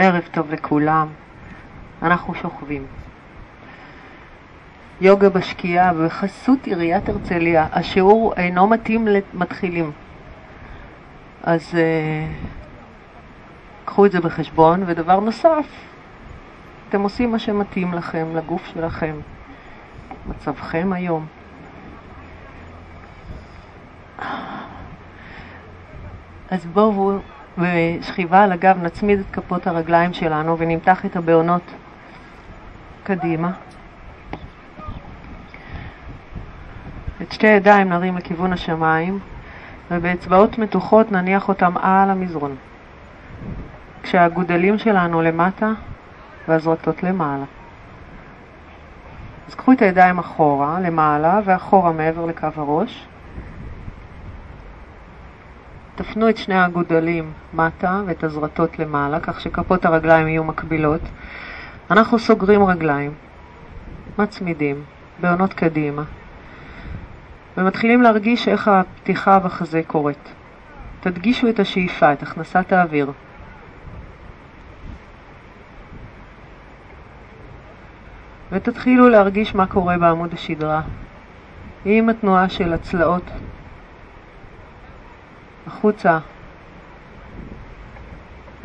ערב טוב לכולם. אנחנו שוכבים. יוגה בשקיעה בחסות עיריית הרצליה. השיעור אינו מתאים למתחילים. אז uh, קחו את זה בחשבון. ודבר נוסף, אתם עושים מה שמתאים לכם, לגוף שלכם, מצבכם היום. אז בואו בשכיבה על הגב נצמיד את כפות הרגליים שלנו ונמתח את הבעונות קדימה. את שתי ידיים נרים לכיוון השמיים ובאצבעות מתוחות נניח אותם על המזרון. כשהגודלים שלנו למטה והזרקות למעלה. אז קחו את הידיים אחורה, למעלה ואחורה מעבר לקו הראש. תפנו את שני הגודלים מטה ואת הזרטות למעלה, כך שכפות הרגליים יהיו מקבילות. אנחנו סוגרים רגליים, מצמידים, בעונות קדימה, ומתחילים להרגיש איך הפתיחה בחזה קורית. תדגישו את השאיפה, את הכנסת האוויר. ותתחילו להרגיש מה קורה בעמוד השדרה עם התנועה של הצלעות החוצה.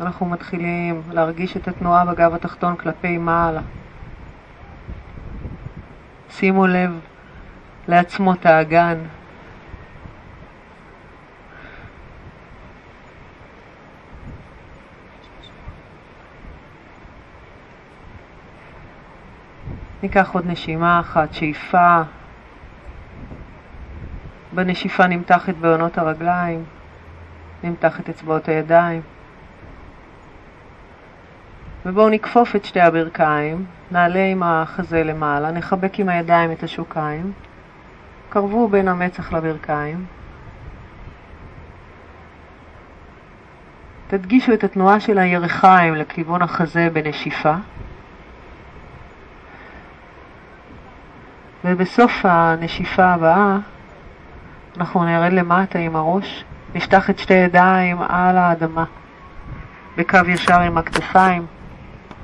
אנחנו מתחילים להרגיש את התנועה בגב התחתון כלפי מעלה. שימו לב לעצמות האגן. ניקח עוד נשימה אחת, שאיפה. בנשיפה נמתח את בעונות הרגליים. נמתח את אצבעות הידיים. ובואו נכפוף את שתי הברכיים, נעלה עם החזה למעלה, נחבק עם הידיים את השוקיים, קרבו בין המצח לברכיים. תדגישו את התנועה של הירכיים לכיוון החזה בנשיפה. ובסוף הנשיפה הבאה אנחנו נרד למטה עם הראש נפתח את שתי ידיים על האדמה, בקו ישר עם הכתפיים,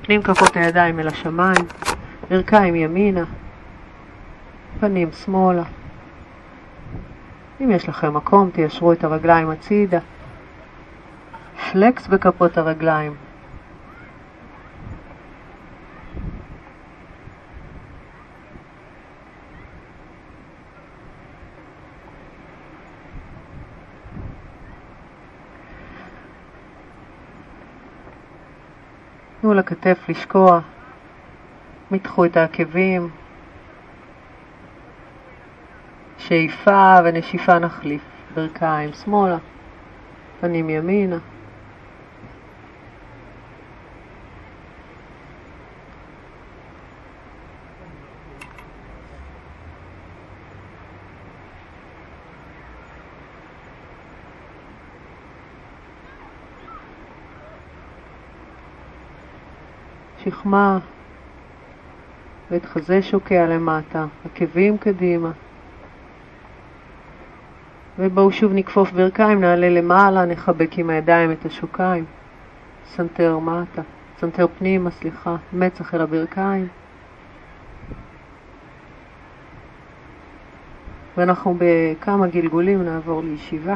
פנים כפות הידיים אל השמיים, ברכיים ימינה, פנים שמאלה. אם יש לכם מקום, תיישרו את הרגליים הצידה. פלקס בכפות הרגליים. תנו לכתף לשקוע, מתחו את העקבים, שאיפה ונשיפה נחליף, ברכיים שמאלה, פנים ימינה. שכמה ואת חזה שוקע למטה, עקבים קדימה. ובואו שוב נכפוף ברכיים, נעלה למעלה, נחבק עם הידיים את השוקיים. סנטר מטה, סנטר פנימה, סליחה, מצח אל הברכיים. ואנחנו בכמה גלגולים נעבור לישיבה.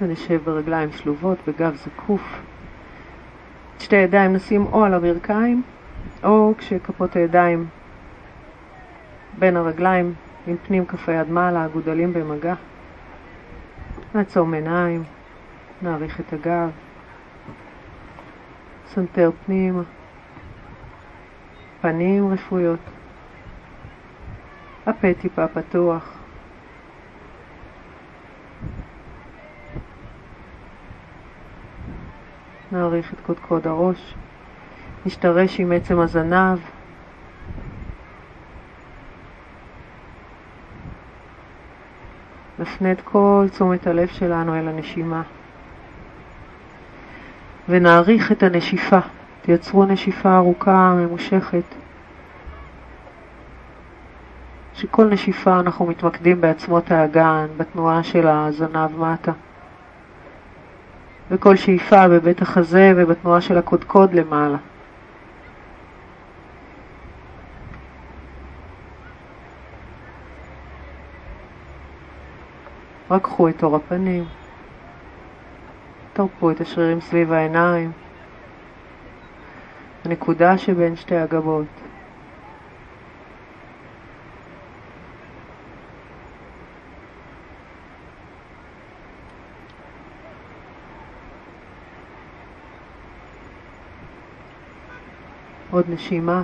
ונשב ברגליים שלובות, בגב זקוף. שתי ידיים נשים או על הברכיים, או כשכפות הידיים בין הרגליים עם פנים כף היד מעלה, האגודלים במגע. נעצום עיניים, נאריך את הגב, סנטר פנימה, פנים רפויות, הפה טיפה פתוח. נעריך את קודקוד הראש, נשתרש עם עצם הזנב, נפנה את כל תשומת הלב שלנו אל הנשימה. ונעריך את הנשיפה, תייצרו נשיפה ארוכה, ממושכת שכל נשיפה אנחנו מתמקדים בעצמות האגן, בתנועה של הזנב מטה וכל שאיפה בבית החזה ובתנועה של הקודקוד למעלה. רק קחו את אור הפנים, תרפו את השרירים סביב העיניים, הנקודה שבין שתי הגבות. עוד נשימה.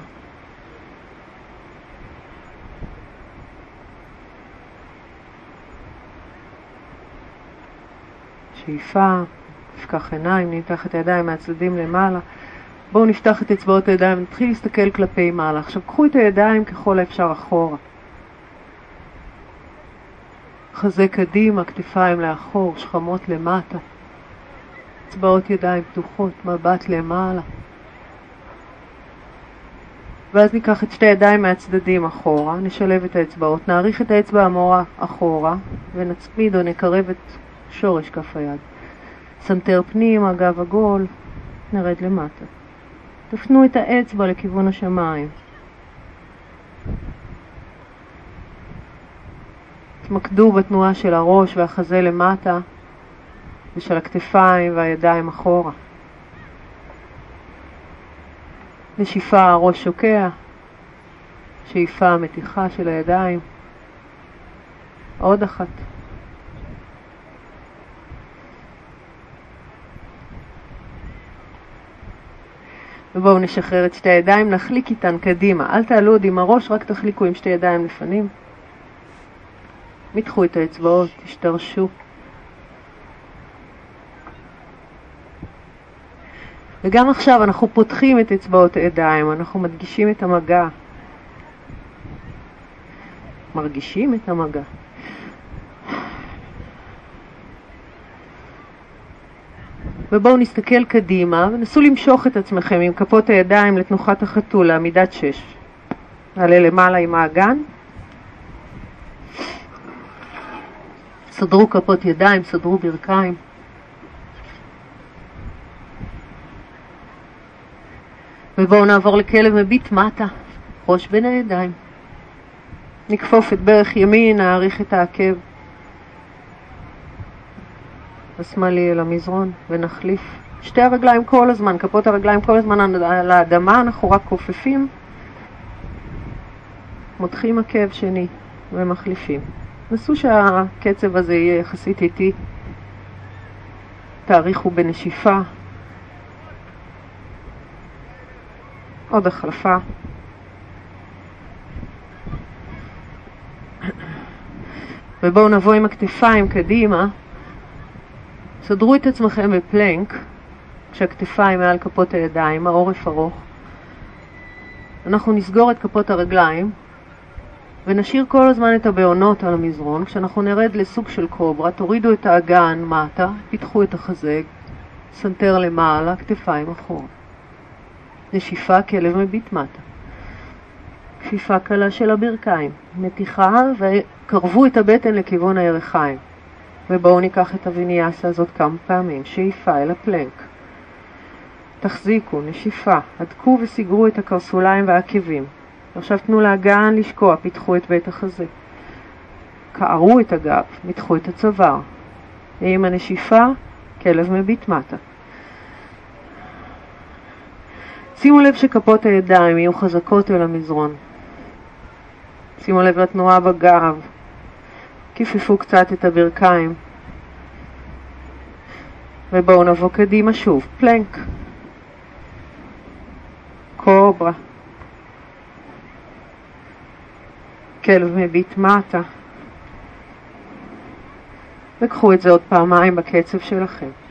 שאיפה, נפקח עיניים, נמתח את הידיים מהצדדים למעלה. בואו נפתח את אצבעות הידיים ונתחיל להסתכל כלפי מעלה. עכשיו קחו את הידיים ככל האפשר אחורה. חזה קדימה, כתפיים לאחור, שכמות למטה. אצבעות ידיים פתוחות, מבט למעלה. ואז ניקח את שתי ידיים מהצדדים אחורה, נשלב את האצבעות, נאריך את האצבע המורה אחורה ונצמיד או נקרב את שורש כף היד. סנטר פנימה, גב עגול, נרד למטה. תפנו את האצבע לכיוון השמיים. תמקדו בתנועה של הראש והחזה למטה ושל הכתפיים והידיים אחורה. נשיפה הראש שוקע, שאיפה מתיחה של הידיים. עוד אחת. ובואו נשחרר את שתי הידיים, נחליק איתן קדימה. אל תעלו עוד עם הראש, רק תחליקו עם שתי ידיים לפנים. מתחו את האצבעות, תשתרשו. וגם עכשיו אנחנו פותחים את אצבעות הידיים, אנחנו מדגישים את המגע. מרגישים את המגע. ובואו נסתכל קדימה ונסו למשוך את עצמכם עם כפות הידיים לתנוחת החתול לעמידת שש. נעלה למעלה עם האגן. סדרו כפות ידיים, סדרו ברכיים. ובואו נעבור לכלב מביט מטה, ראש בין הידיים. נכפוף את ברך ימין, נעריך את העקב. השמאלי אל המזרון ונחליף. שתי הרגליים כל הזמן, כפות הרגליים כל הזמן על האדמה, אנחנו רק כופפים, מותחים עקב שני ומחליפים. נסו שהקצב הזה יהיה יחסית איטי. תאריכו בנשיפה. עוד החלפה. ובואו נבוא עם הכתפיים קדימה. סדרו את עצמכם בפלנק, כשהכתפיים מעל כפות הידיים, העורף ארוך. אנחנו נסגור את כפות הרגליים ונשאיר כל הזמן את הבהונות על המזרון. כשאנחנו נרד לסוג של קוברה, תורידו את האגן מטה, פתחו את החזה, סנטר למעלה, כתפיים אחורה. נשיפה, כלב מביט מטה. כפיפה קלה של הברכיים, מתיחה וקרבו את הבטן לכיוון הירכיים. ובואו ניקח את הוויניאסה הזאת כמה פעמים, שאיפה אל הפלנק. תחזיקו, נשיפה, הדקו וסיגרו את הקרסוליים והעקבים. עכשיו תנו לאגן לשקוע, פיתחו את בית החזה. קערו את הגב, מתחו את הצוואר. ועם הנשיפה, כלב מביט מטה. שימו לב שכפות הידיים יהיו חזקות אל המזרון. שימו לב לתנועה בגב, כיפפו קצת את הברכיים. ובואו נבוא קדימה שוב, פלנק. קוברה. כלב מביט מטה. וקחו את זה עוד פעמיים בקצב שלכם.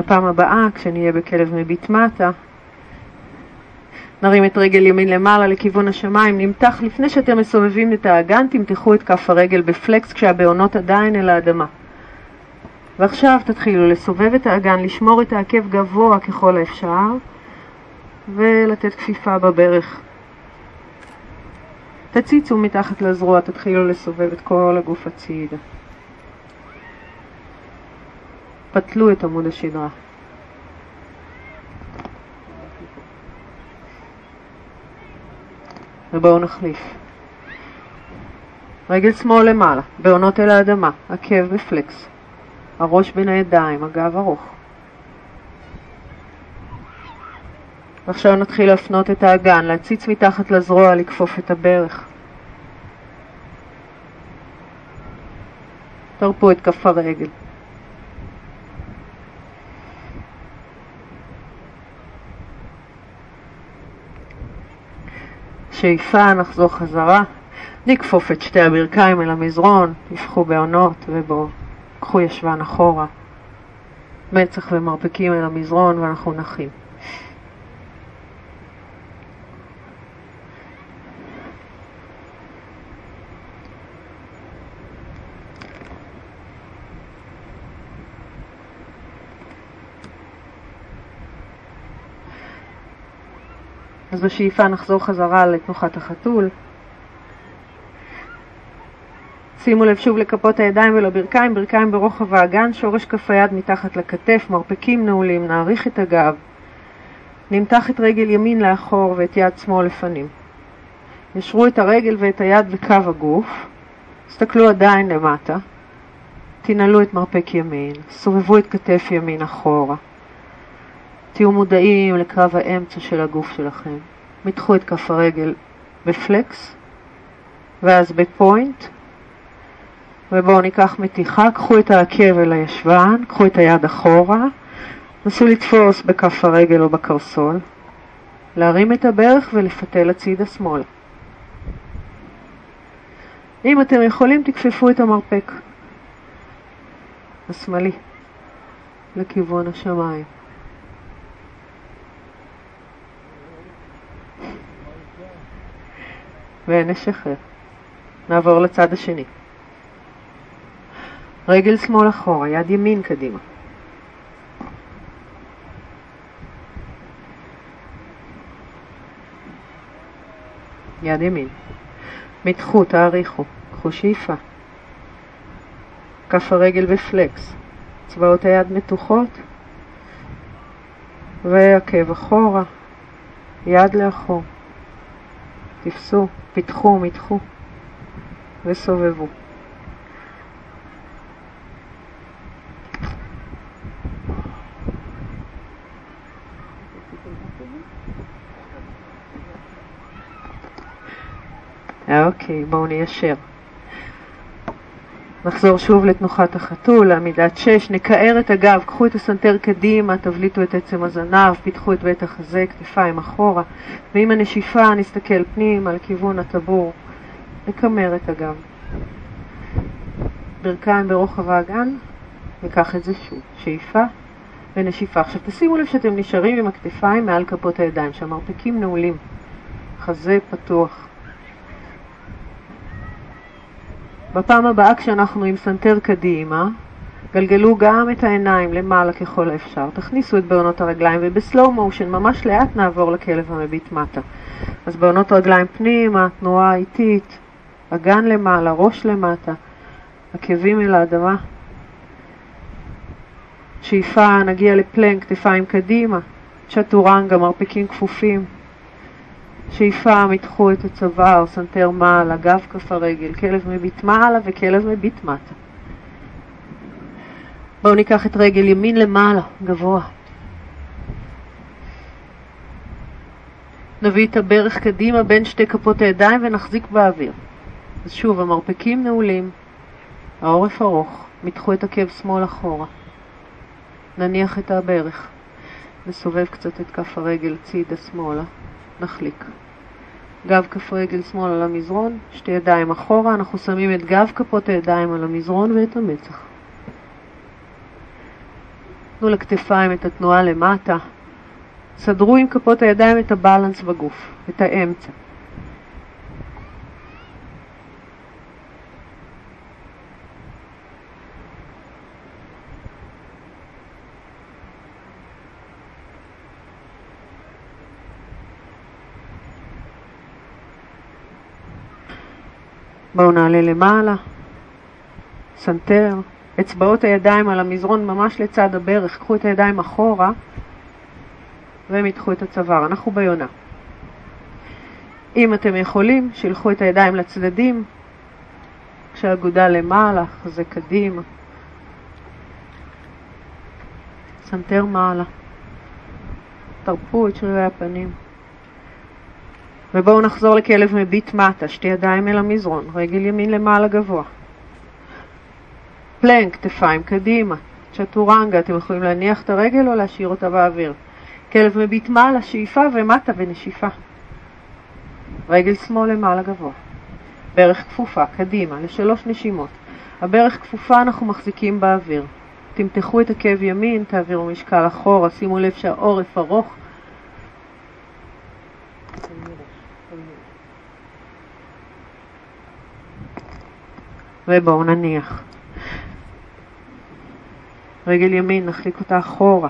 לפעם הבאה, כשנהיה בכלב מביט מטה, נרים את רגל ימין למעלה לכיוון השמיים, נמתח לפני שאתם מסובבים את האגן, תמתחו את כף הרגל בפלקס כשהבעונות עדיין אל האדמה. ועכשיו תתחילו לסובב את האגן, לשמור את העקב גבוה ככל האפשר, ולתת כפיפה בברך. תציצו מתחת לזרוע, תתחילו לסובב את כל הגוף הצידה. פתלו את עמוד השדרה. ובואו נחליף. רגל שמאל למעלה, בעונות אל האדמה, עקב בפלקס, הראש בין הידיים, הגב ארוך. ועכשיו נתחיל להפנות את האגן, להציץ מתחת לזרוע, לכפוף את הברך. תרפו את כף הרגל. שאיפה, נחזור חזרה, נכפוף את שתי הברכיים אל המזרון, תפחו בעונות ובואו, קחו ישבן אחורה, מצח ומרפקים אל המזרון ואנחנו נחים. אז בשאיפה נחזור חזרה לתנוחת החתול. שימו לב שוב לכפות הידיים ולברכיים, ברכיים ברוחב האגן, שורש כף היד מתחת לכתף, מרפקים נעולים, נעריך את הגב. נמתח את רגל ימין לאחור ואת יד שמאל לפנים. ישרו את הרגל ואת היד בקו הגוף, הסתכלו עדיין למטה, תנעלו את מרפק ימין, סובבו את כתף ימין אחורה. תהיו מודעים לקרב האמצע של הגוף שלכם. מתחו את כף הרגל בפלקס, ואז בפוינט, ובואו ניקח מתיחה, קחו את העקב אל הישבן, קחו את היד אחורה, נסו לתפוס בכף הרגל או בקרסול, להרים את הברך ולפתל הצידה שמאלה. אם אתם יכולים, תכפפו את המרפק השמאלי לכיוון השמיים. ונשחרר. נעבור לצד השני. רגל שמאל אחורה, יד ימין קדימה. יד ימין. מתחו, תאריכו, קחו שאיפה. כף הרגל בפלקס. צבאות היד מתוחות. ועקב אחורה, יד לאחור. תפסו, פיתחו, מתחו וסובבו. אוקיי, בואו ניישר. נחזור שוב לתנוחת החתול, לעמידת שש, נקער את הגב, קחו את הסנטר קדימה, תבליטו את עצם הזנב, פיתחו את בית החזה, כתפיים אחורה, ועם הנשיפה נסתכל פנימה לכיוון הטבור, נקמר את הגב. ברכיים ברוחב האגן, ניקח את זה שוב, שאיפה ונשיפה. עכשיו תשימו לב שאתם נשארים עם הכתפיים מעל כפות הידיים, שהמרפקים נעולים, חזה פתוח. בפעם הבאה כשאנחנו עם סנטר קדימה, גלגלו גם את העיניים למעלה ככל האפשר, תכניסו את בהונות הרגליים וב slow motion ממש לאט נעבור לכלב המביט מטה. אז בהונות רגליים פנימה, תנועה איטית, אגן למעלה, ראש למטה, עקבים אל האדמה. שאיפה, נגיע לפלנק, כתפיים קדימה, צ'טורנגה, מרפקים כפופים. שאיפה, מתחו את הצוואר, סנטר מעלה, גב כף הרגל, כלב מביט מעלה וכלב מביט מטה. בואו ניקח את רגל ימין למעלה, גבוה. נביא את הברך קדימה בין שתי כפות הידיים ונחזיק באוויר. אז שוב, המרפקים נעולים, העורף ארוך, מתחו את עקב שמאל אחורה. נניח את הברך, נסובב קצת את כף הרגל צידה שמאלה. נחליק. גב כף רגל שמאל על המזרון, שתי ידיים אחורה, אנחנו שמים את גב כפות הידיים על המזרון ואת המצח. תנו לכתפיים את התנועה למטה, סדרו עם כפות הידיים את הבלנס בגוף, את האמצע. בואו נעלה למעלה, סנטר, אצבעות הידיים על המזרון ממש לצד הברך, קחו את הידיים אחורה מתחו את הצוואר, אנחנו ביונה. אם אתם יכולים, שילחו את הידיים לצדדים, כשהאגודה למעלה, חזה קדימה. סנטר מעלה. תרפו את שרירי הפנים. ובואו נחזור לכלב מביט מטה, שתי ידיים אל המזרון, רגל ימין למעלה גבוה. פלנק, כתפיים קדימה. צ'טורנגה, אתם יכולים להניח את הרגל או להשאיר אותה באוויר. כלב מביט מעלה, שאיפה ומטה ונשיפה. רגל שמאל למעלה גבוה. ברך כפופה, קדימה, לשלוש נשימות. הברך כפופה אנחנו מחזיקים באוויר. תמתחו את עקב ימין, תעבירו משקל אחורה, שימו לב שהעורף ארוך. ובואו נניח. רגל ימין, נחליק אותה אחורה.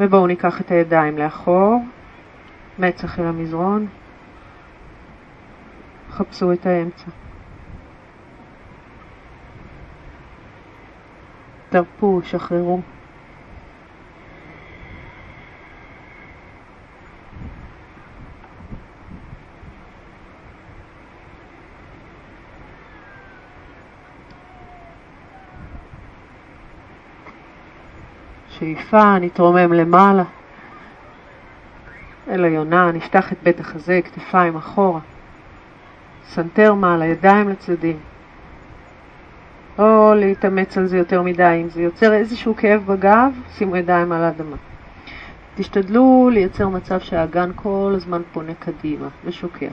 ובואו ניקח את הידיים לאחור, מצח אל המזרון, חפשו את האמצע. תרפו, שחררו. שאיפה, נתרומם למעלה, אל היונה, נפתח את בית החזה, כתפיים אחורה, סנטר מעלה, ידיים לצדדים. לא להתאמץ על זה יותר מדי, אם זה יוצר איזשהו כאב בגב, שימו ידיים על האדמה. תשתדלו לייצר מצב שהאגן כל הזמן פונה קדימה ושוקע.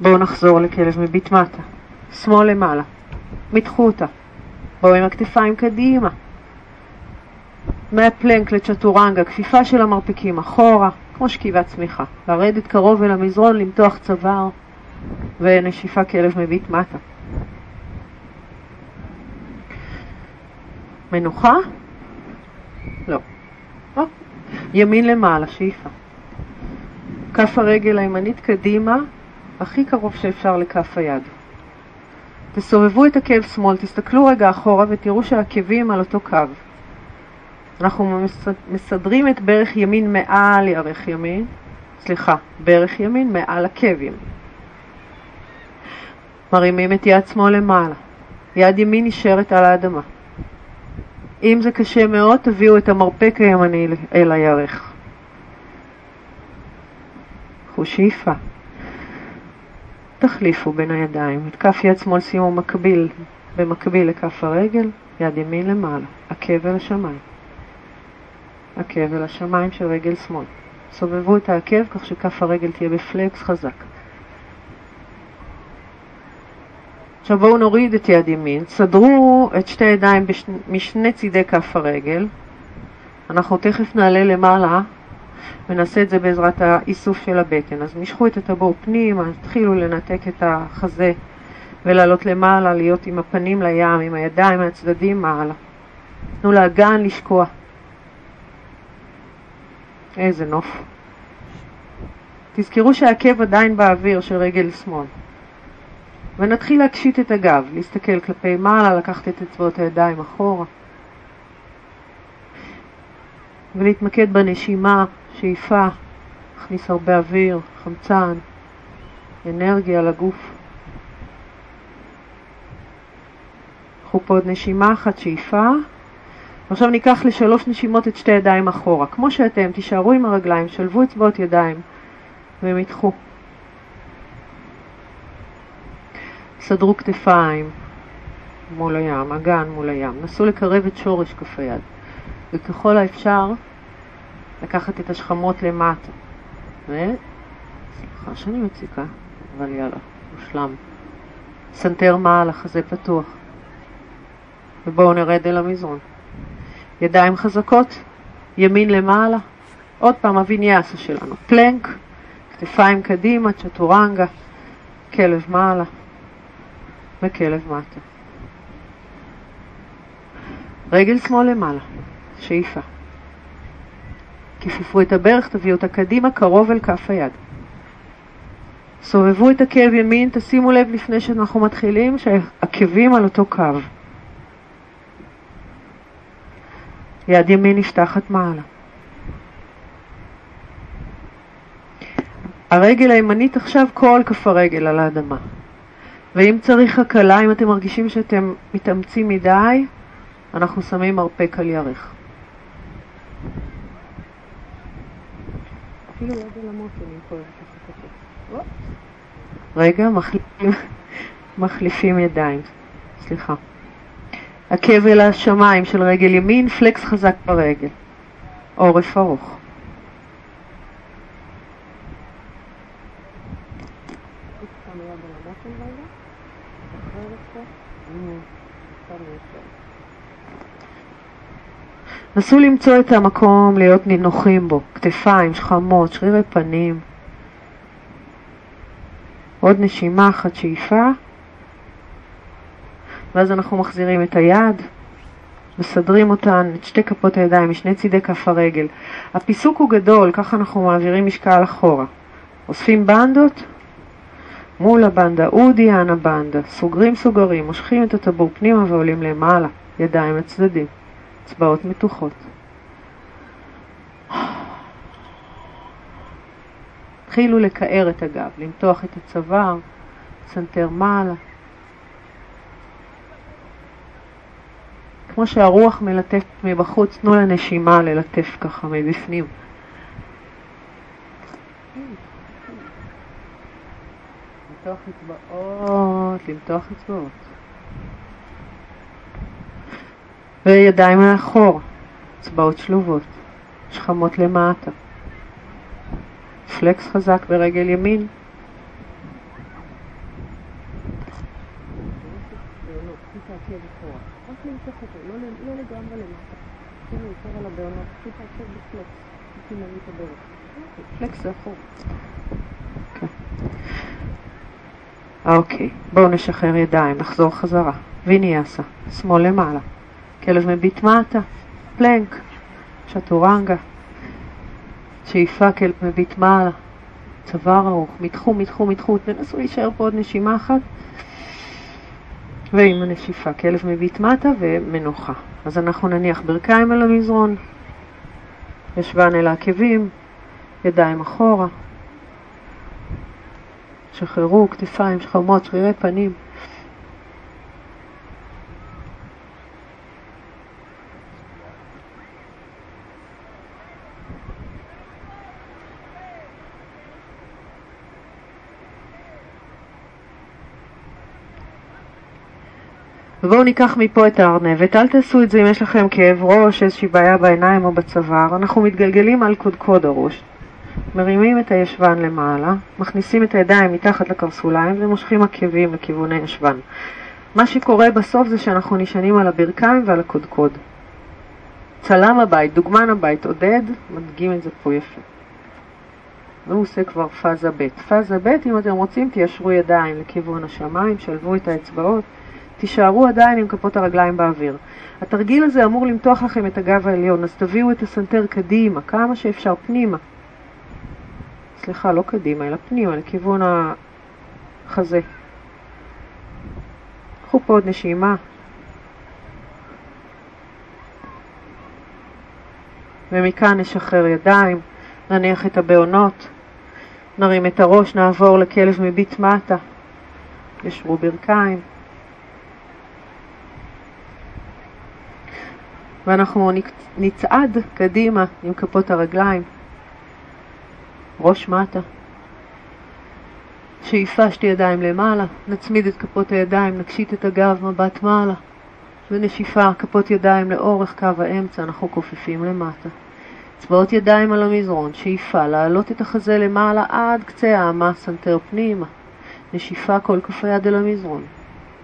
בואו נחזור לכלב מביט מטה, שמאל למעלה, מתחו אותה, בואו עם הכתפיים קדימה, מהפלנק לצ'טורנגה, כפיפה של המרפקים אחורה, כמו שכיבת צמיחה, לרדת קרוב אל המזרון, למתוח צוואר ונשיפה כלב מביט מטה. מנוחה? לא. או. ימין למעלה, שאיפה. כף הרגל הימנית קדימה, הכי קרוב שאפשר לכף היד. תסובבו את עקב שמאל, תסתכלו רגע אחורה ותראו שהעקבים על אותו קו. אנחנו מסדרים את ברך ימין מעל ירך ימין, סליחה, ברך ימין מעל עקב ימין. מרימים את יד שמאל למעלה, יד ימין נשארת על האדמה. אם זה קשה מאוד, תביאו את המרפק הימני אל הירך. קחו שאיפה. תחליפו בין הידיים. את כף יד שמאל שימו מקביל, במקביל לכף הרגל, יד ימין למעלה, עקב אל השמיים. עקב אל השמיים של רגל שמאל. סובבו את העקב כך שכף הרגל תהיה בפלקס חזק. עכשיו בואו נוריד את יד ימין, סדרו את שתי הידיים בש... משני צידי כף הרגל. אנחנו תכף נעלה למעלה ונעשה את זה בעזרת האיסוף של הבטן. אז משכו את הטבור פנימה, תתחילו לנתק את החזה ולעלות למעלה, להיות עם הפנים לים, עם הידיים מהצדדים מעלה. תנו לאגן לשקוע. איזה נוף. תזכרו שהעקב עדיין באוויר של רגל שמאל. ונתחיל להקשיט את הגב, להסתכל כלפי מעלה, לקחת את אצבעות הידיים אחורה. ולהתמקד בנשימה, שאיפה, להכניס הרבה אוויר, חמצן, אנרגיה לגוף. קחו פה עוד נשימה אחת, שאיפה. ועכשיו ניקח לשלוש נשימות את שתי ידיים אחורה. כמו שאתם, תישארו עם הרגליים, שלבו אצבעות ידיים והם ידחו. סדרו כתפיים מול הים, אגן מול הים. נסו לקרב את שורש כף היד. וככל האפשר, לקחת את השכמות למטה. ו... סליחה שאני מציקה, אבל יאללה, מושלם. סנטר מעלה, חזה פתוח. ובואו נרד אל המזרון. ידיים חזקות, ימין למעלה. עוד פעם הוויניאסה שלנו. פלנק, כתפיים קדימה, צ'טורנגה, כלב מעלה וכלב מטה. רגל שמאל למעלה, שאיפה. כיפפו את הברך, תביאו אותה קדימה, קרוב אל כף היד. סובבו את עקב ימין, תשימו לב לפני שאנחנו מתחילים שהעקבים על אותו קו. יד ימין נפתחת מעלה. הרגל הימנית עכשיו כל כף הרגל על האדמה. ואם צריך הקלה, אם אתם מרגישים שאתם מתאמצים מדי, אנחנו שמים מרפק על ירך. רגע, מחליפים, מחליפים ידיים, סליחה. עקב אל השמיים של רגל ימין, פלקס חזק ברגל, עורף ארוך. נסו למצוא את המקום להיות נינוחים בו, כתפיים, שכמות, שרירי פנים. עוד נשימה אחת שאיפה, ואז אנחנו מחזירים את היד, מסדרים אותן, את שתי כפות הידיים משני צידי כף הרגל. הפיסוק הוא גדול, ככה אנחנו מעבירים משקל אחורה. אוספים בנדות, מול הבנדה, אודיאן הבנדה, סוגרים סוגרים, מושכים את הטבור פנימה ועולים למעלה, ידיים לצדדים. אצבעות מתוחות. התחילו לקער את הגב, למתוח את הצוואר, סנטר מעלה. כמו שהרוח מלטפת מבחוץ, תנו לנשימה ללטף ככה מבפנים. למתוח אצבעות, למתוח אצבעות. וידיים מאחור, אצבעות שלובות, שכמות למטה. פלקס חזק ברגל ימין. אוקיי, בואו נשחרר ידיים, נחזור חזרה. ויניאסה, שמאל למעלה. כלב מביט מטה, פלנק, שטורנגה, שאיפה כלב מביט מעלה, צוואר ארוך, מתחו, מתחו, מתחו, תנסו להישאר פה עוד נשימה אחת. ועם הנשיפה, כלב מביט מטה ומנוחה. אז אנחנו נניח ברכיים על המזרון, ישבן אל העקבים, ידיים אחורה, שחררו, כתפיים, שכמות, שרירי פנים. ובואו ניקח מפה את הארנבת, אל תעשו את זה אם יש לכם כאב ראש, איזושהי בעיה בעיניים או בצוואר, אנחנו מתגלגלים על קודקוד הראש, מרימים את הישבן למעלה, מכניסים את הידיים מתחת לקרסוליים ומושכים עקבים לכיוון הישבן. מה שקורה בסוף זה שאנחנו נשענים על הברכיים ועל הקודקוד. צלם הבית, דוגמן הבית, עודד, מדגים את זה פה יפה. והוא עושה כבר פאזה ב'. פאזה ב', אם אתם רוצים, תיישרו ידיים לכיוון השמיים, שלבו את האצבעות. תישארו עדיין עם כפות הרגליים באוויר. התרגיל הזה אמור למתוח לכם את הגב העליון, אז תביאו את הסנטר קדימה, כמה שאפשר, פנימה. סליחה, לא קדימה, אלא פנימה, לכיוון החזה. קחו פה עוד נשימה. ומכאן נשחרר ידיים, נניח את הבעונות, נרים את הראש, נעבור לכלב מביט מטה, ישרו ברכיים. ואנחנו נצעד קדימה עם כפות הרגליים, ראש מטה. שאיפה שתי ידיים למעלה, נצמיד את כפות הידיים, נקשית את הגב, מבט מעלה. ונשיפה, כפות ידיים לאורך קו האמצע, אנחנו כופפים למטה. אצבעות ידיים על המזרון, שאיפה, להעלות את החזה למעלה עד קצה האמה, סנטר פנימה. נשיפה, כל כף היד אל המזרון.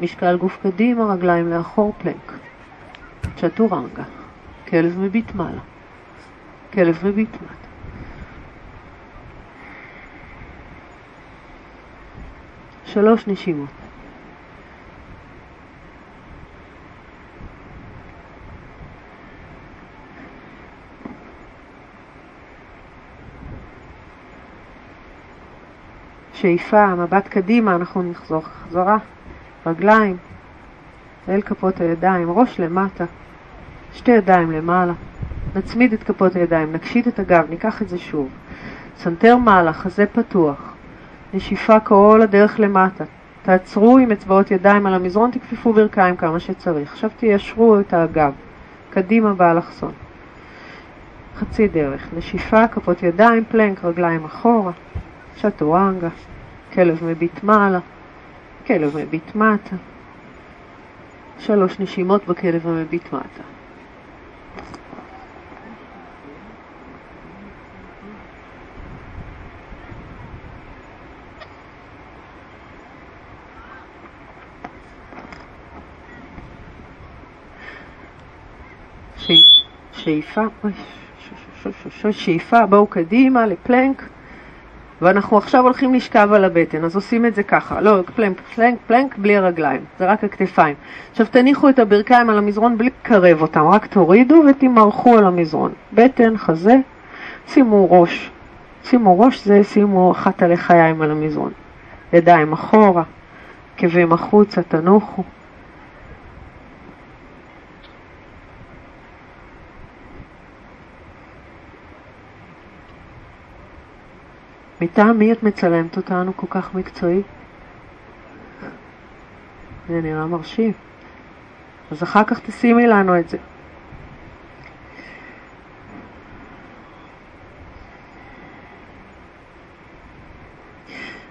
משקל גוף קדימה, רגליים לאחור, פלנק. צ'טורנגה. כלב מביט מעלה. כלב מביט מטה. שלוש נשימות. שאיפה, מבט קדימה, אנחנו נחזור חזרה, רגליים, אל כפות הידיים, ראש למטה, שתי ידיים למעלה. נצמיד את כפות הידיים, נקשית את הגב, ניקח את זה שוב. סנטר מעלה, חזה פתוח. נשיפה כל הדרך למטה. תעצרו עם אצבעות ידיים על המזרון, תכפפו ברכיים כמה שצריך. עכשיו תיישרו את הגב. קדימה באלכסון. חצי דרך. נשיפה, כפות ידיים, פלנק, רגליים אחורה. צ'טורנגה. כלב מביט מעלה. כלב מביט מטה. שלוש נשימות בכלב המביט מטה. שאיפה, שאיפה, בואו קדימה לפלנק, ואנחנו עכשיו הולכים לשכב על הבטן, אז עושים את זה ככה, לא, פלנק, פלנק, פלנק בלי הרגליים, זה רק הכתפיים. עכשיו תניחו את הברכיים על המזרון בלי לקרב אותם, רק תורידו ותמרחו על המזרון. בטן, חזה, שימו ראש, שימו ראש זה, שימו אחת על לחיים על המזרון. ידיים אחורה, עקבים החוצה, תנוחו. מטעם מי את מצלמת אותנו כל כך מקצועי? זה נראה מרשים. אז אחר כך תשימי לנו את זה.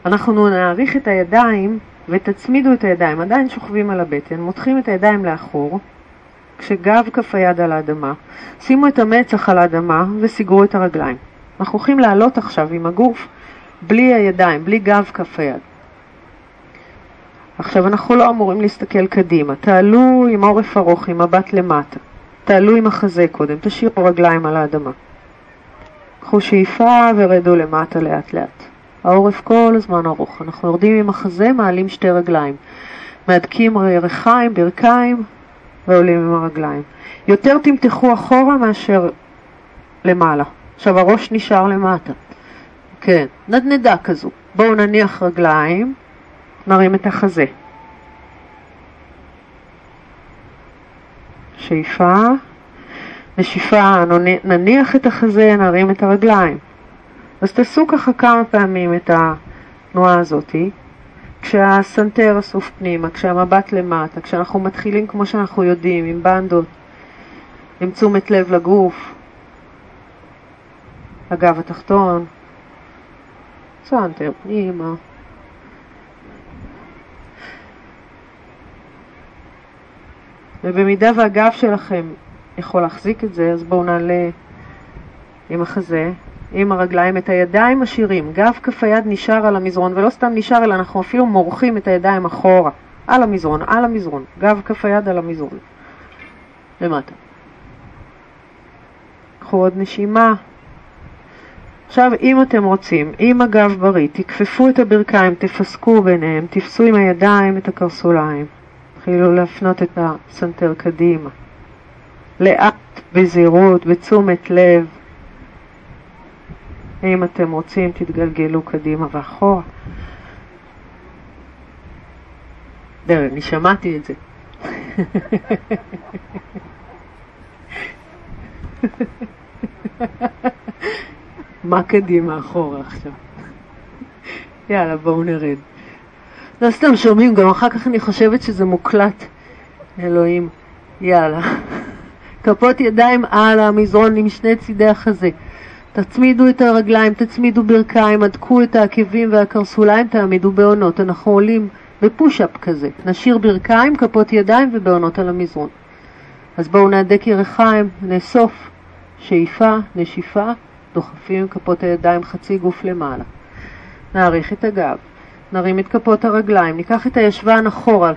אנחנו נעריך את הידיים ותצמידו את הידיים, עדיין שוכבים על הבטן, מותחים את הידיים לאחור, כשגב כף היד על האדמה, שימו את המצח על האדמה וסיגרו את הרגליים. אנחנו הולכים לעלות עכשיו עם הגוף בלי הידיים, בלי גב כף היד. עכשיו אנחנו לא אמורים להסתכל קדימה, תעלו עם עורף ארוך, עם מבט למטה, תעלו עם החזה קודם, תשאירו רגליים על האדמה. קחו שאיפה ורדו למטה לאט לאט. העורף כל הזמן ארוך, אנחנו יורדים עם החזה, מעלים שתי רגליים. מהדקים ירכיים, ברכיים ועולים עם הרגליים. יותר תמתחו אחורה מאשר למעלה. עכשיו הראש נשאר למטה. כן, נדנדה כזו. בואו נניח רגליים, נרים את החזה. שאיפה, נשיפה, נניח את החזה, נרים את הרגליים. אז תעשו ככה כמה פעמים את התנועה הזאתי, כשהסנטר אסוף פנימה, כשהמבט למטה, כשאנחנו מתחילים כמו שאנחנו יודעים, עם בנדהות, עם תשומת לב לגוף, הגב התחתון, סנטר פנימה. ובמידה והגב שלכם יכול להחזיק את זה, אז בואו נעלה עם החזה, עם הרגליים, את הידיים משאירים. גב כף היד נשאר על המזרון, ולא סתם נשאר, אלא אנחנו אפילו מורחים את הידיים אחורה, על המזרון, על המזרון. גב כף היד על המזרון. למטה. קחו עוד נשימה. עכשיו, אם אתם רוצים, עם הגב בריא, תכפפו את הברכיים, תפסקו ביניהם, תפסו עם הידיים את הקרסוליים. תתחילו להפנות את הסנטר קדימה. לאט, בזהירות, בתשומת לב. אם אתם רוצים, תתגלגלו קדימה ואחורה. דרך, אני שמעתי את זה. מה קדימה אחורה עכשיו? יאללה, בואו נרד. לא סתם שומעים, גם אחר כך אני חושבת שזה מוקלט. אלוהים, יאללה. כפות ידיים על המזרון עם שני צידי החזה. תצמידו את הרגליים, תצמידו ברכיים, הדקו את העקבים והקרסוליים, תעמידו בעונות. אנחנו עולים בפוש-אפ כזה. נשאיר ברכיים, כפות ידיים ובעונות על המזרון. אז בואו נהדק ירחיים, נאסוף, שאיפה, נשיפה, דוחפים כפות הידיים חצי גוף למעלה. נעריך את הגב, נרים את כפות הרגליים, ניקח את הישבן אחורה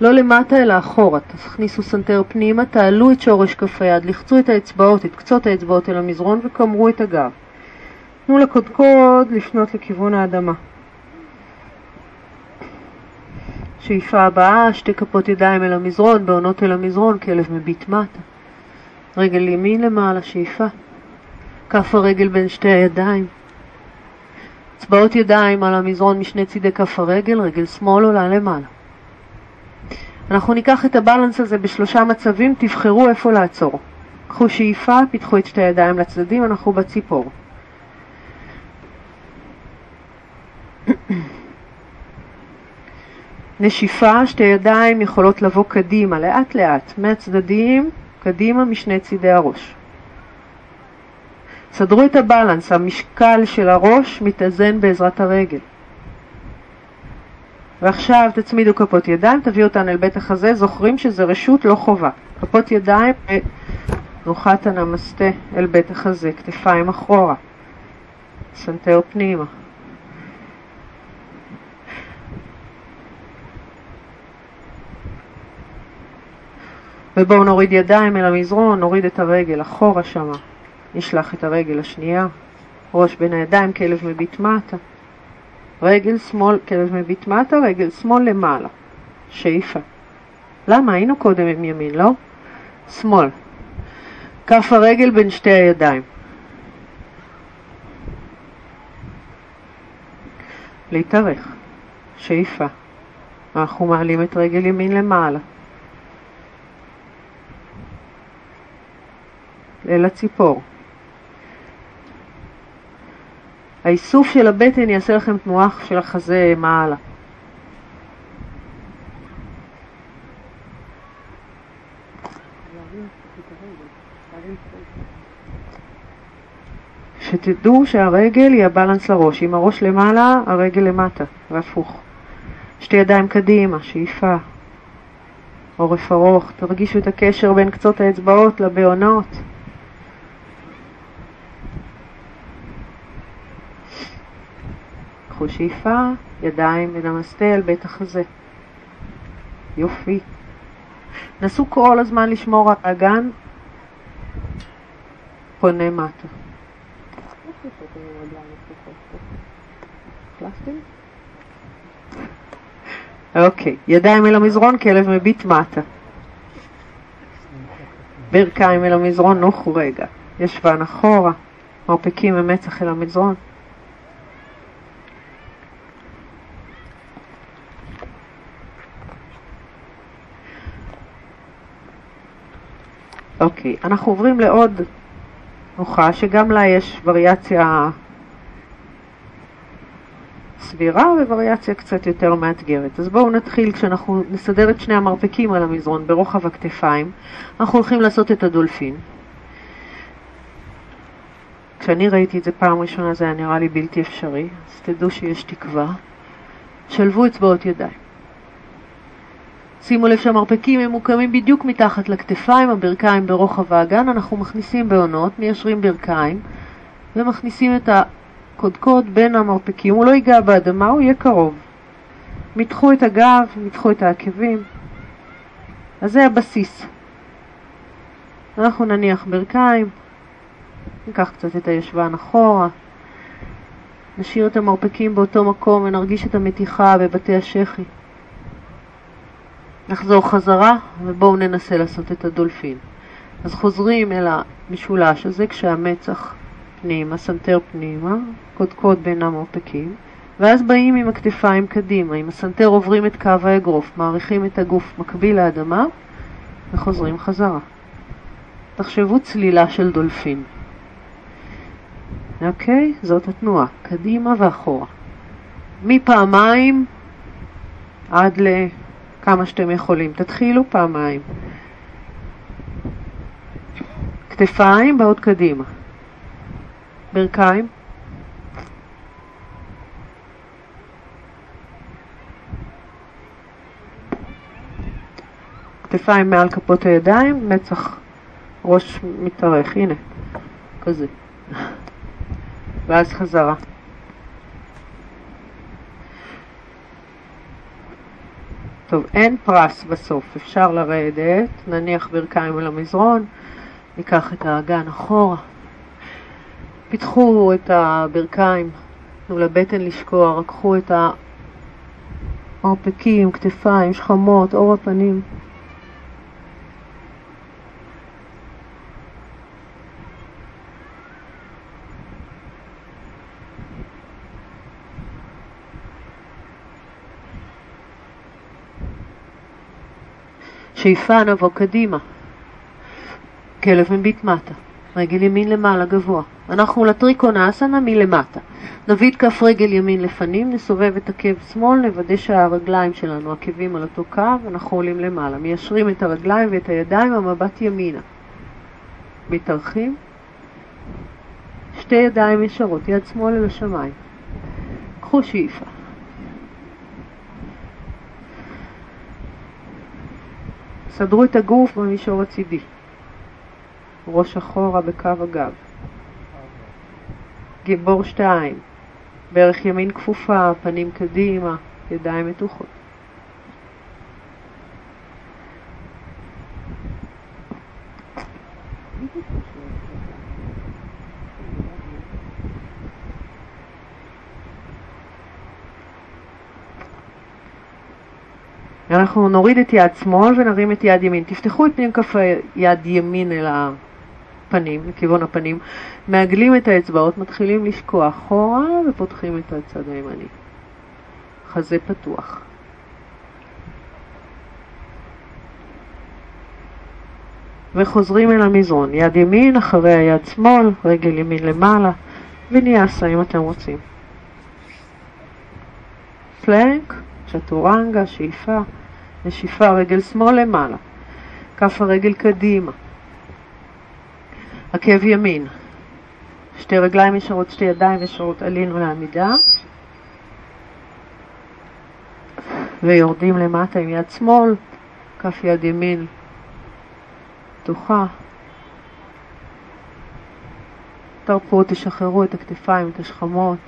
לא למטה אלא אחורה, תכניסו סנטר פנימה, תעלו את שורש כף היד, לחצו את האצבעות, את קצות האצבעות אל המזרון וקמרו את הגב. תנו לקודקוד לפנות לכיוון האדמה. שאיפה הבאה, שתי כפות ידיים אל המזרון, בהונות אל המזרון, כלב מביט מטה. רגל ימין למעלה, שאיפה. כף הרגל בין שתי הידיים. אצבעות ידיים על המזרון משני צידי כף הרגל, רגל שמאל עולה למעלה. אנחנו ניקח את הבלנס הזה בשלושה מצבים, תבחרו איפה לעצור. קחו שאיפה, פיתחו את שתי הידיים לצדדים, אנחנו בציפור. נשיפה, שתי ידיים יכולות לבוא קדימה, לאט לאט, מהצדדים, קדימה משני צידי הראש. סדרו את ה balance, המשקל של הראש מתאזן בעזרת הרגל. ועכשיו תצמידו כפות ידיים, תביאו אותן אל בית החזה, זוכרים שזה רשות לא חובה. כפות ידיים, תנוחת הנמסטה אל בית החזה, כתפיים אחורה, סנטר פנימה. ובואו נוריד ידיים אל המזרון, נוריד את הרגל אחורה שמה, נשלח את הרגל השנייה, ראש בין הידיים, כלב מביט מטה. רגל שמאל, כלב מביט מטה, רגל שמאל למעלה. שאיפה. למה? היינו קודם עם ימין, לא? שמאל. כף הרגל בין שתי הידיים. להתארך. שאיפה. אנחנו מעלים את רגל ימין למעלה. אל הציפור. האיסוף של הבטן יעשה לכם תנועה של החזה מעלה. שתדעו שהרגל היא הבלנס לראש. אם הראש למעלה, הרגל למטה, והפוך. שתי ידיים קדימה, שאיפה. עורף ארוך, תרגישו את הקשר בין קצות האצבעות לבעונות. קחו שאיפה, ידיים ונמסטה על בית החזה. יופי. נסו כל הזמן לשמור על האגן פונה מטה. אוקיי, ידיים אל המזרון, כלב מביט מטה. ברכיים אל המזרון, נוחו רגע. ישבן אחורה, מרפקים ממצח אל המזרון. אוקיי, אנחנו עוברים לעוד נוחה שגם לה יש וריאציה סבירה ווריאציה קצת יותר מאתגרת. אז בואו נתחיל כשאנחנו נסדר את שני המרפקים על המזרון ברוחב הכתפיים. אנחנו הולכים לעשות את הדולפין. כשאני ראיתי את זה פעם ראשונה זה היה נראה לי בלתי אפשרי, אז תדעו שיש תקווה. שלבו אצבעות ידיים. שימו לב שהמרפקים הם מוקמים בדיוק מתחת לכתפיים, הברכיים ברוחב האגן, אנחנו מכניסים בעונות, מיישרים ברכיים ומכניסים את הקודקוד בין המרפקים, הוא לא ייגע באדמה, הוא יהיה קרוב. מתחו את הגב, מתחו את העקבים, אז זה הבסיס. אנחנו נניח ברכיים, ניקח קצת את הישבן אחורה, נשאיר את המרפקים באותו מקום ונרגיש את המתיחה בבתי השחי. נחזור חזרה ובואו ננסה לעשות את הדולפין. אז חוזרים אל המשולש הזה כשהמצח פנימה, סנטר פנימה, קודקוד בין המרפקים, ואז באים עם הכתפיים קדימה, עם הסנטר עוברים את קו האגרוף, מאריכים את הגוף מקביל לאדמה וחוזרים חזרה. תחשבו צלילה של דולפין. אוקיי? זאת התנועה, קדימה ואחורה. מפעמיים עד ל... כמה שאתם יכולים. תתחילו פעמיים. כתפיים באות קדימה. ברכיים. כתפיים מעל כפות הידיים, מצח ראש מתארך, הנה, כזה. ואז חזרה. טוב, אין פרס בסוף, אפשר לרדת, נניח ברכיים על המזרון, ניקח את האגן אחורה, פיתחו את הברכיים, תנו לבטן לשקוע, רקחו את העורפקים, כתפיים, שכמות, עור הפנים. שאיפה נבוא קדימה. כלב מביט מטה. רגל ימין למעלה גבוה. אנחנו לטריקון אסנה מלמטה. נביא את כף רגל ימין לפנים, נסובב את עקב שמאל, נוודא שהרגליים שלנו עקבים על אותו קו, אנחנו עולים למעלה. מיישרים את הרגליים ואת הידיים, המבט ימינה. מתארחים. שתי ידיים ישרות, יד שמאל אל השמיים. קחו שאיפה. סדרו את הגוף במישור הצידי. ראש אחורה בקו הגב. גיבור שתיים, ברך ימין כפופה, פנים קדימה, ידיים מתוחות. אנחנו נוריד את יד שמאל ונרים את יד ימין. תפתחו את פנים כף יד ימין אל הפנים, לכיוון הפנים, מעגלים את האצבעות, מתחילים לשקוע אחורה ופותחים את הצד הימני. חזה פתוח. וחוזרים אל המזרון, יד ימין אחרי היד שמאל, רגל ימין למעלה, וניאסה אם אתם רוצים. פלנק, צ'טורנגה, שאיפה, נשיפה רגל שמאל למעלה, כף הרגל קדימה, עקב ימין, שתי רגליים ישרות, שתי ידיים ישרות, עלינו לעמידה ויורדים למטה עם יד שמאל, כף יד ימין פתוחה. תרפו, תשחררו את הכתפיים, את השכמות.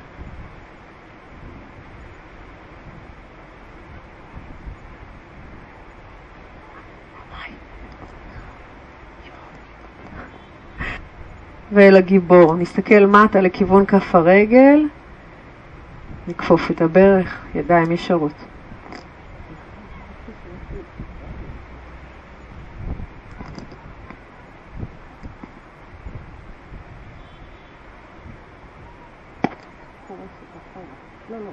ואל הגיבור. נסתכל מטה לכיוון כף הרגל, נכפוף את הברך, ידיים ישרות. לא, לא,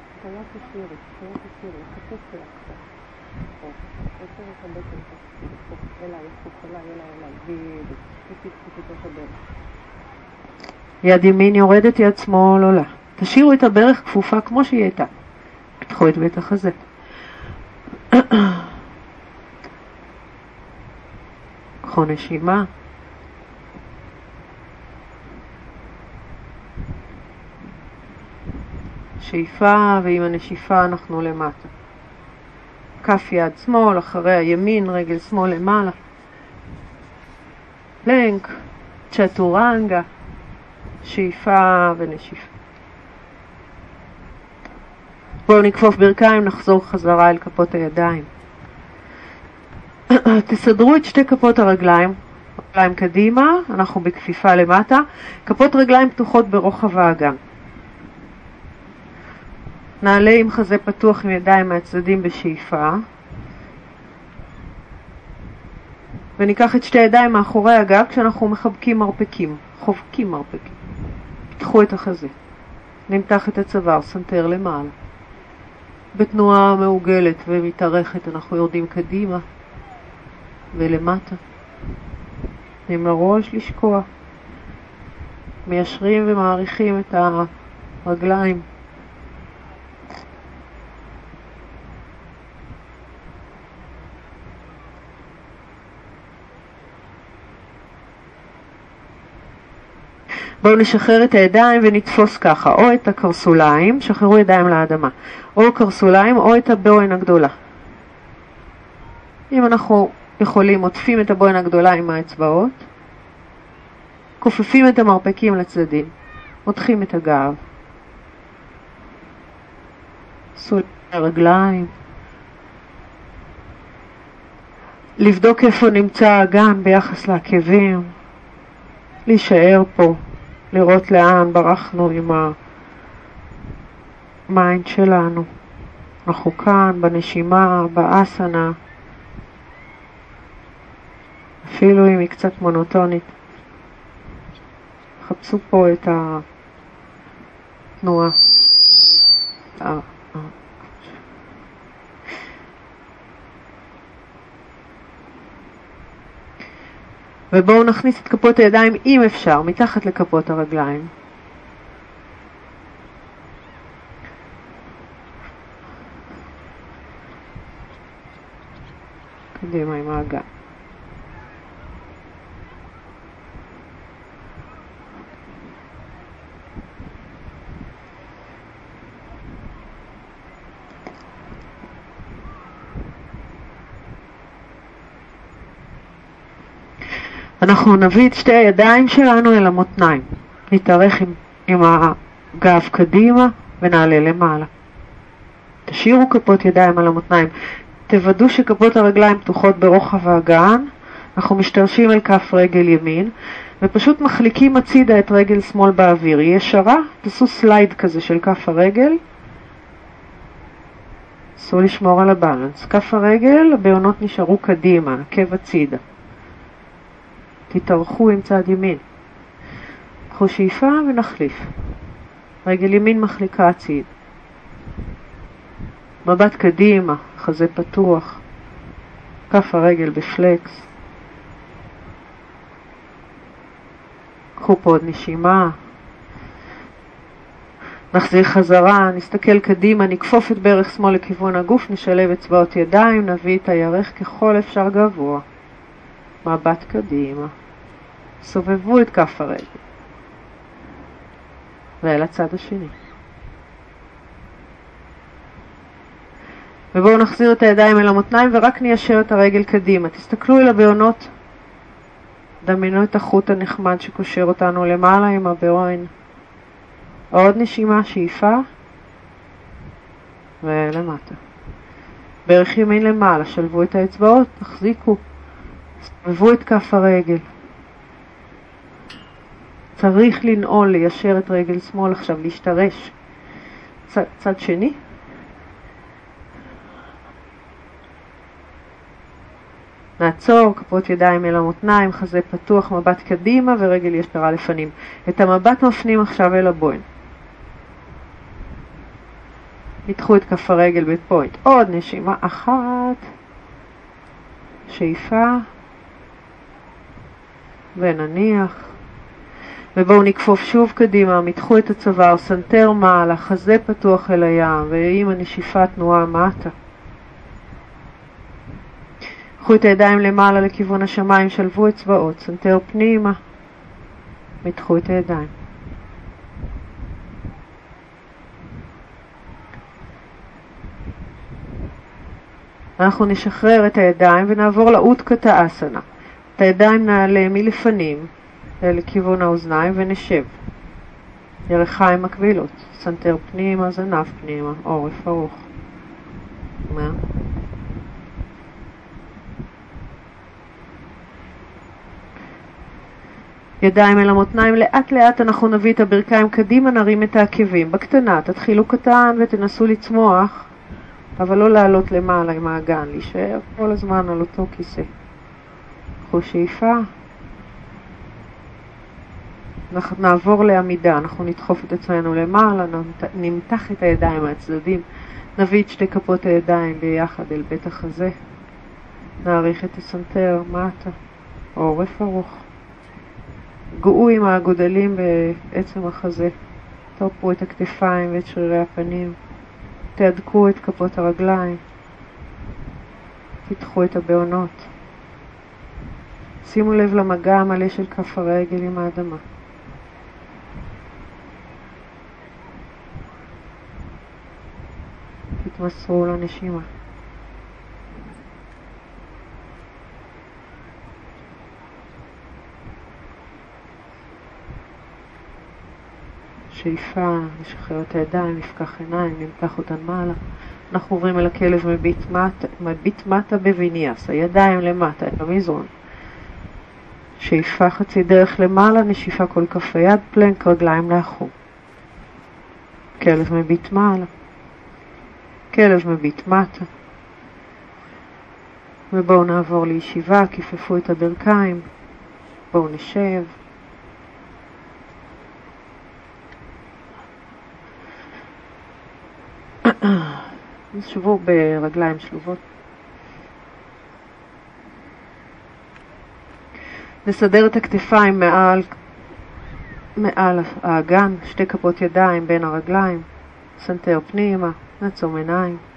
אליי, אליי, אליי, בדיוק, תפתחי את הברך. יד ימין יורדת, יד שמאל עולה. תשאירו את הברך כפופה כמו שהיא הייתה. פתחו את בית החזה. קחו נשימה. שאיפה, ועם הנשיפה אנחנו למטה. כף יד שמאל, אחרי הימין, רגל שמאל למעלה. פלנק, צ'טורנגה. שאיפה ונשיפה. בואו נכפוף ברכיים, נחזור חזרה אל כפות הידיים. תסדרו את שתי כפות הרגליים, רגליים קדימה, אנחנו בכפיפה למטה, כפות רגליים פתוחות ברוחב האגן. נעלה עם חזה פתוח עם ידיים מהצדדים בשאיפה, וניקח את שתי הידיים מאחורי הגב כשאנחנו מחבקים מרפקים, חובקים מרפקים. קחו את החזה. נמתח את הצוואר, סנטר למעלה. בתנועה מעוגלת ומתארכת אנחנו יורדים קדימה ולמטה. נותנים לראש לשקוע. מיישרים ומעריכים את הרגליים. בואו נשחרר את הידיים ונתפוס ככה, או את הקרסוליים, שחררו ידיים לאדמה, או קרסוליים או את הבוהן הגדולה. אם אנחנו יכולים, עוטפים את הבוהן הגדולה עם האצבעות, כופפים את המרפקים לצדדים, מותחים את הגב, סולי הרגליים, לבדוק איפה נמצא האגן ביחס לעקבים, להישאר פה, לראות לאן ברחנו עם ה mind שלנו. אנחנו כאן, בנשימה, באסנה, אפילו אם היא קצת מונוטונית. חפשו פה את התנועה. ובואו נכניס את כפות הידיים, אם אפשר, מתחת לכפות הרגליים. קדימה עם האגן. אנחנו נביא את שתי הידיים שלנו אל המותניים. נתארך עם, עם הגב קדימה ונעלה למעלה. תשאירו כפות ידיים על המותניים. תוודאו שכפות הרגליים פתוחות ברוחב האגן. אנחנו משתרשים אל כף רגל ימין ופשוט מחליקים הצידה את רגל שמאל באוויר. היא ישרה, תעשו סלייד כזה של כף הרגל. אסור לשמור על הבאלנס. כף הרגל, הבעונות נשארו קדימה, עקב הצידה. תתארכו עם צד ימין. קחו שאיפה ונחליף. רגל ימין מחליקה הציד. מבט קדימה, חזה פתוח. כף הרגל בפלקס. קחו פה עוד נשימה. נחזיר חזרה, נסתכל קדימה, נכפוף את ברך שמאל לכיוון הגוף, נשלב אצבעות ידיים, נביא את הירך ככל אפשר גבוה. מבט קדימה. סובבו את כף הרגל ואל הצד השני. ובואו נחזיר את הידיים אל המותניים ורק ניישר את הרגל קדימה. תסתכלו אל הבעונות, דמיינו את החוט הנחמד שקושר אותנו למעלה עם הבעוין. עוד נשימה, שאיפה ולמטה. ברך ימין למעלה, שלבו את האצבעות, תחזיקו, סובבו את כף הרגל. צריך לנעול, ליישר את רגל שמאל עכשיו, להשתרש. צד, צד שני. נעצור, כפות ידיים אל המותניים, חזה פתוח, מבט קדימה ורגל ישרה לפנים. את המבט מפנים עכשיו אל הבוין. ניתחו את כף הרגל בפוינט. עוד נשימה אחת, שאיפה, ונניח. ובואו נכפוף שוב קדימה, מתחו את הצוואר, סנטר מעלה, חזה פתוח אל הים, ועם הנשיפה תנועה מטה. קחו את הידיים למעלה לכיוון השמיים, שלבו אצבעות, סנטר פנימה, מתחו את הידיים. אנחנו נשחרר את הידיים ונעבור לאוטקטאסנה. את הידיים נעלה מלפנים לכיוון האוזניים ונשב. ירכיים מקבילות, סנטר פנימה, זנב פנימה, עורף ארוך. מה? ידיים אל המותניים, לאט לאט אנחנו נביא את הברכיים קדימה, נרים את העקבים. בקטנה, תתחילו קטן ותנסו לצמוח, אבל לא לעלות למעלה עם האגן, להישאר כל הזמן על אותו כיסא. קחו שאיפה. נעבור לעמידה, אנחנו נדחוף את עצמנו למעלה, נמתח את הידיים מהצדדים, נביא את שתי כפות הידיים ביחד אל בית החזה, נעריך את הסנטר מטה, עורף ארוך. גאו עם האגודלים בעצם החזה, תרפו את הכתפיים ואת שרירי הפנים, תהדקו את כפות הרגליים, פיתחו את הבעונות. שימו לב למגע המלא של כף הרגל עם האדמה. תתמסרו לנשימה. שאיפה, נשחרר את הידיים, נפקח עיניים, נמתח אותן מעלה, אנחנו עוברים אל הכלב מביט מטה, מביט מטה בוויניאס, הידיים למטה, אל המזרון. שאיפה חצי דרך למעלה, נשיפה כל כף היד, פלנק רגליים לאחור. כלב מביט מעלה, כלב מביט מטה. ובואו נעבור לישיבה, כיפפו את הברכיים, בואו נשב. שבו ברגליים שלובות. נסדר את הכתפיים מעל, מעל האגן, שתי כפות ידיים בין הרגליים, סנטר פנימה, נעצום עיניים.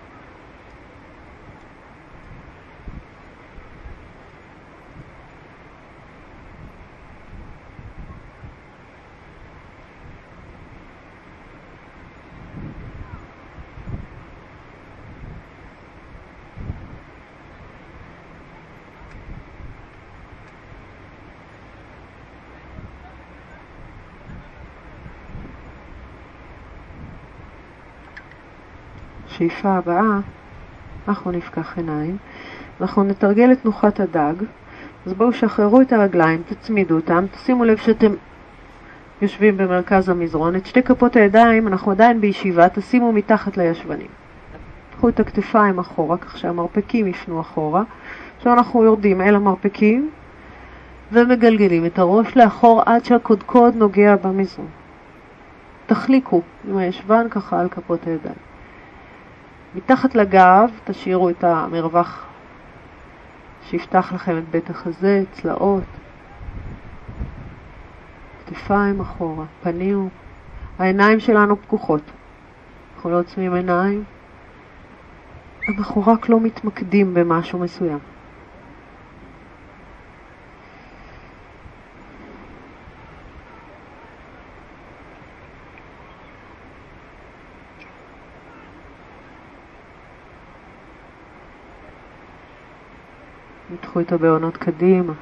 בשאיפה הבאה אנחנו נפקח עיניים, אנחנו נתרגל את תנוחת הדג, אז בואו שחררו את הרגליים, תצמידו אותם, תשימו לב שאתם יושבים במרכז המזרון, את שתי כפות הידיים, אנחנו עדיין בישיבה, תשימו מתחת לישבנים. קחו את הכתפיים אחורה, כך שהמרפקים יפנו אחורה. עכשיו אנחנו יורדים אל המרפקים ומגלגלים את הראש לאחור עד שהקודקוד נוגע במזרון. תחליקו עם הישבן ככה על כפות הידיים. מתחת לגב תשאירו את המרווח שיפתח לכם את בית החזה, צלעות, כתפיים אחורה, פנים, העיניים שלנו פקוחות. אנחנו לא עוצמים עיניים, אנחנו רק לא מתמקדים במשהו מסוים. מתחו את הבעונות קדימה.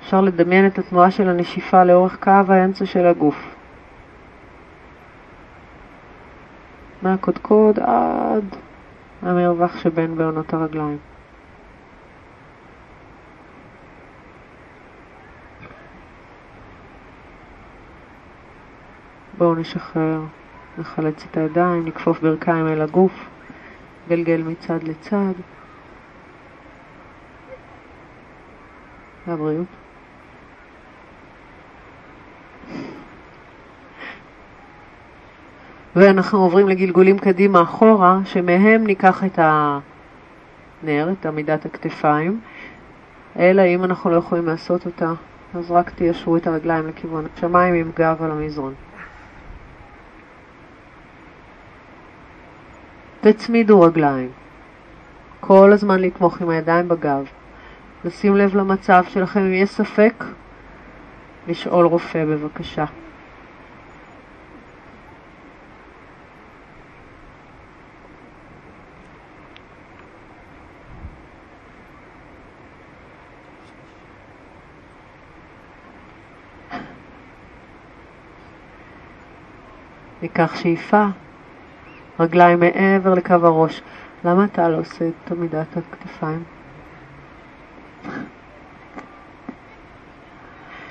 אפשר לדמיין את התנועה של הנשיפה לאורך קו האמצע של הגוף. מהקודקוד עד המרווח שבין בעונות הרגליים. בואו נשחרר. נחלץ את הידיים, נכפוף ברכיים אל הגוף, גלגל מצד לצד. לבריאות. ואנחנו עוברים לגלגולים קדימה אחורה, שמהם ניקח את הנר, את עמידת הכתפיים, אלא אם אנחנו לא יכולים לעשות אותה, אז רק תיישרו את הרגליים לכיוון השמיים עם גב על המזרון. תצמידו רגליים. כל הזמן לתמוך עם הידיים בגב. לשים לב למצב שלכם, אם יש ספק, לשאול רופא בבקשה. ניקח שאיפה. רגליים מעבר לקו הראש. למה אתה לא עושה את עמידת הכתפיים?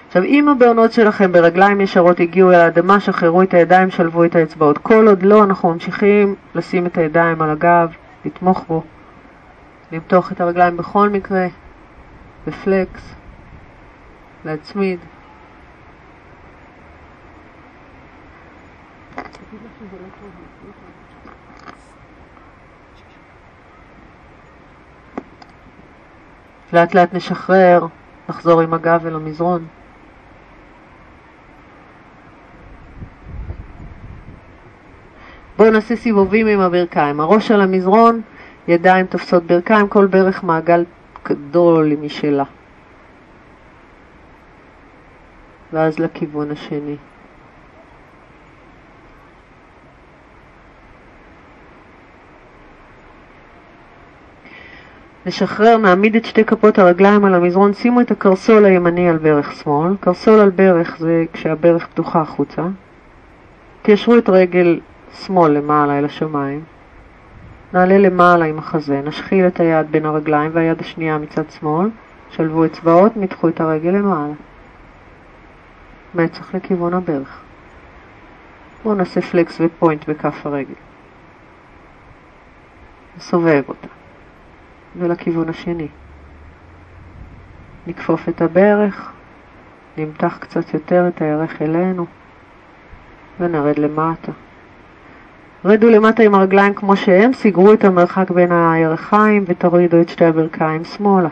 עכשיו, אם הבעונות שלכם ברגליים ישרות הגיעו אל האדמה, שחררו את הידיים, שלבו את האצבעות. כל עוד לא, אנחנו ממשיכים לשים את הידיים על הגב, לתמוך בו, למתוח את הרגליים בכל מקרה, בפלקס, להצמיד. לאט לאט נשחרר, נחזור עם הגב אל המזרון. בואו נעשה סיבובים עם הברכיים. הראש על המזרון, ידיים תופסות ברכיים, כל ברך מעגל גדול משלה. ואז לכיוון השני. נשחרר, נעמיד את שתי כפות הרגליים על המזרון, שימו את הקרסול הימני על ברך שמאל. קרסול על ברך זה כשהברך פתוחה החוצה, תיישרו את רגל שמאל למעלה אל השמיים. נעלה למעלה עם החזה, נשחיל את היד בין הרגליים והיד השנייה מצד שמאל, שלבו אצבעות, מתחו את הרגל למעלה. מצח לכיוון הברך. בואו נעשה פלקס ופוינט בכף הרגל. נסובב אותה. ולכיוון השני. נכפוף את הברך, נמתח קצת יותר את הירך אלינו, ונרד למטה. רדו למטה עם הרגליים כמו שהם, סגרו את המרחק בין הירכיים ותורידו את שתי הברכיים שמאלה.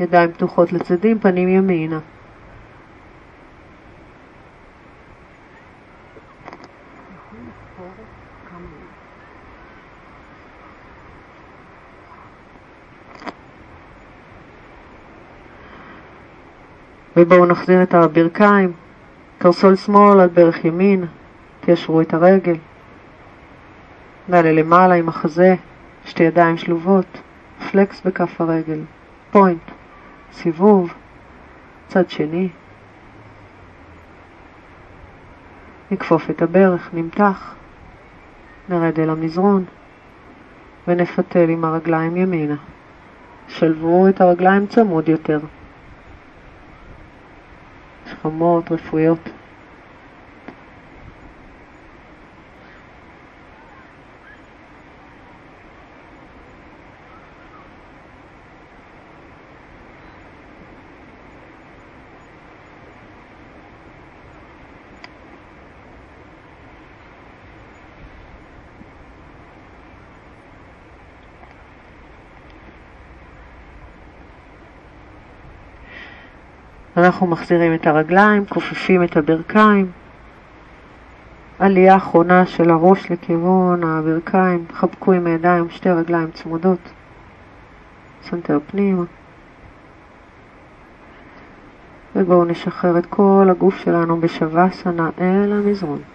ידיים פתוחות לצדים, פנים ימינה. ובואו נחזיר את הברכיים, קרסול שמאל על ברך ימין, תיישרו את הרגל. נעלה למעלה עם החזה, שתי ידיים שלובות, פלקס בכף הרגל, פוינט, סיבוב, צד שני. נכפוף את הברך, נמתח, נרד אל המזרון ונפתל עם הרגליים ימינה. שלבו את הרגליים צמוד יותר. שכמות רפואיות. אנחנו מחזירים את הרגליים, כופפים את הברכיים. עלייה אחרונה של הראש לכיוון הברכיים, חבקו עם הידיים, שתי רגליים צמודות. סנטר פנימה. ובואו נשחרר את כל הגוף שלנו בשוואסנה אל המזרון.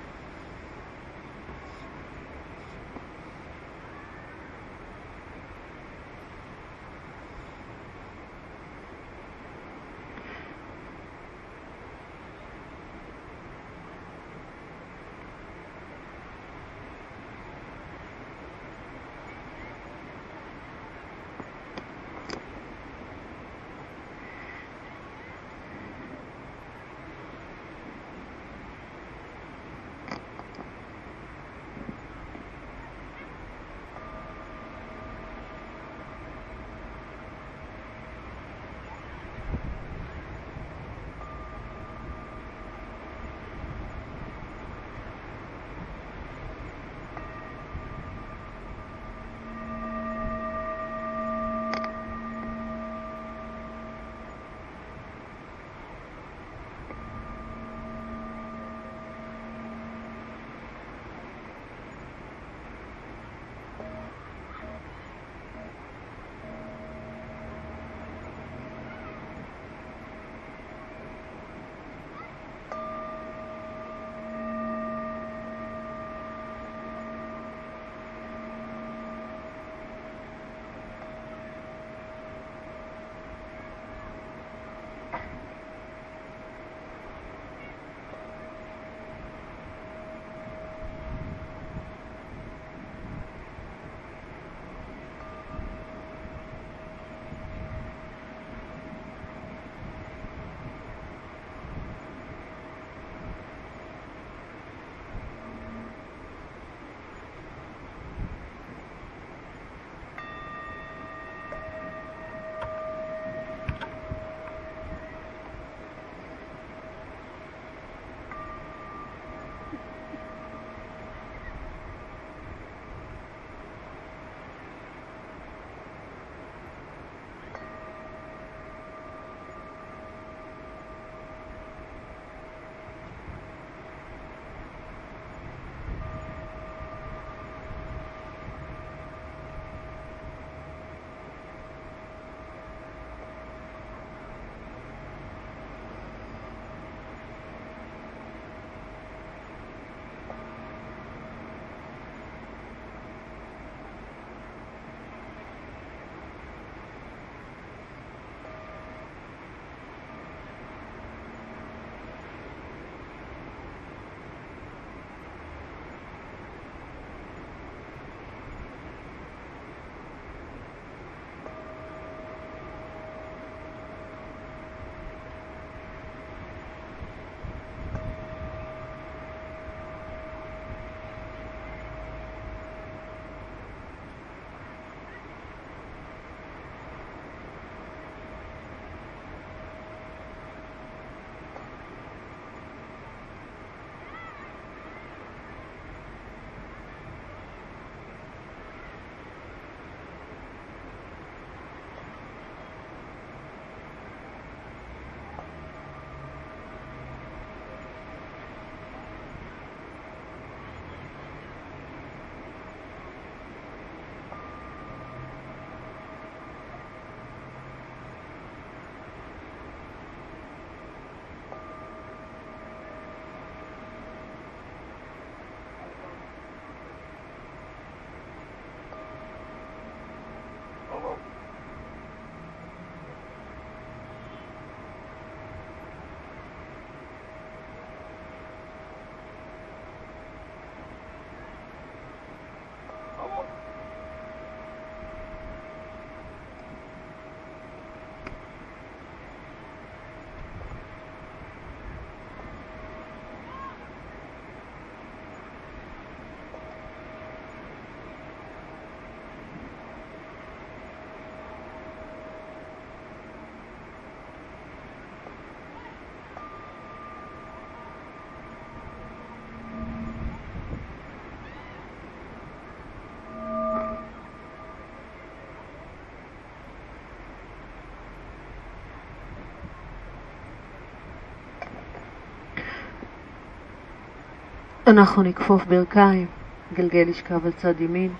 אנחנו נכפוף ברכיים, גלגל ישכב על צד ימין.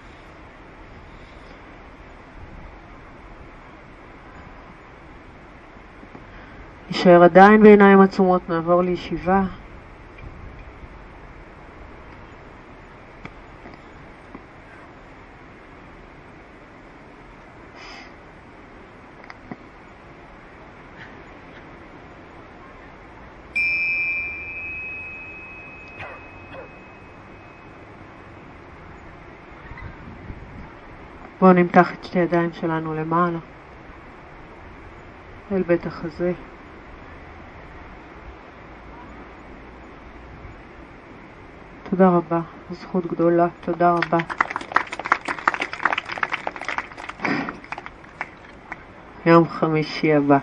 נשאר עדיין בעיניים עצומות, נעבור לישיבה. בואו נמתח את שתי הידיים שלנו למעלה, אל בית החזה. תודה רבה, זכות גדולה, תודה רבה. יום חמישי הבא.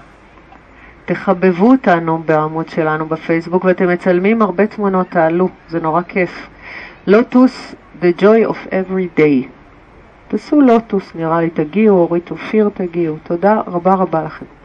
תחבבו אותנו בעמוד שלנו בפייסבוק ואתם מצלמים הרבה תמונות, תעלו, זה נורא כיף. לוטוס, the joy of every day. תעשו לוטוס נראה לי, תגיעו, אורית אופיר תגיעו. תודה רבה רבה לכם.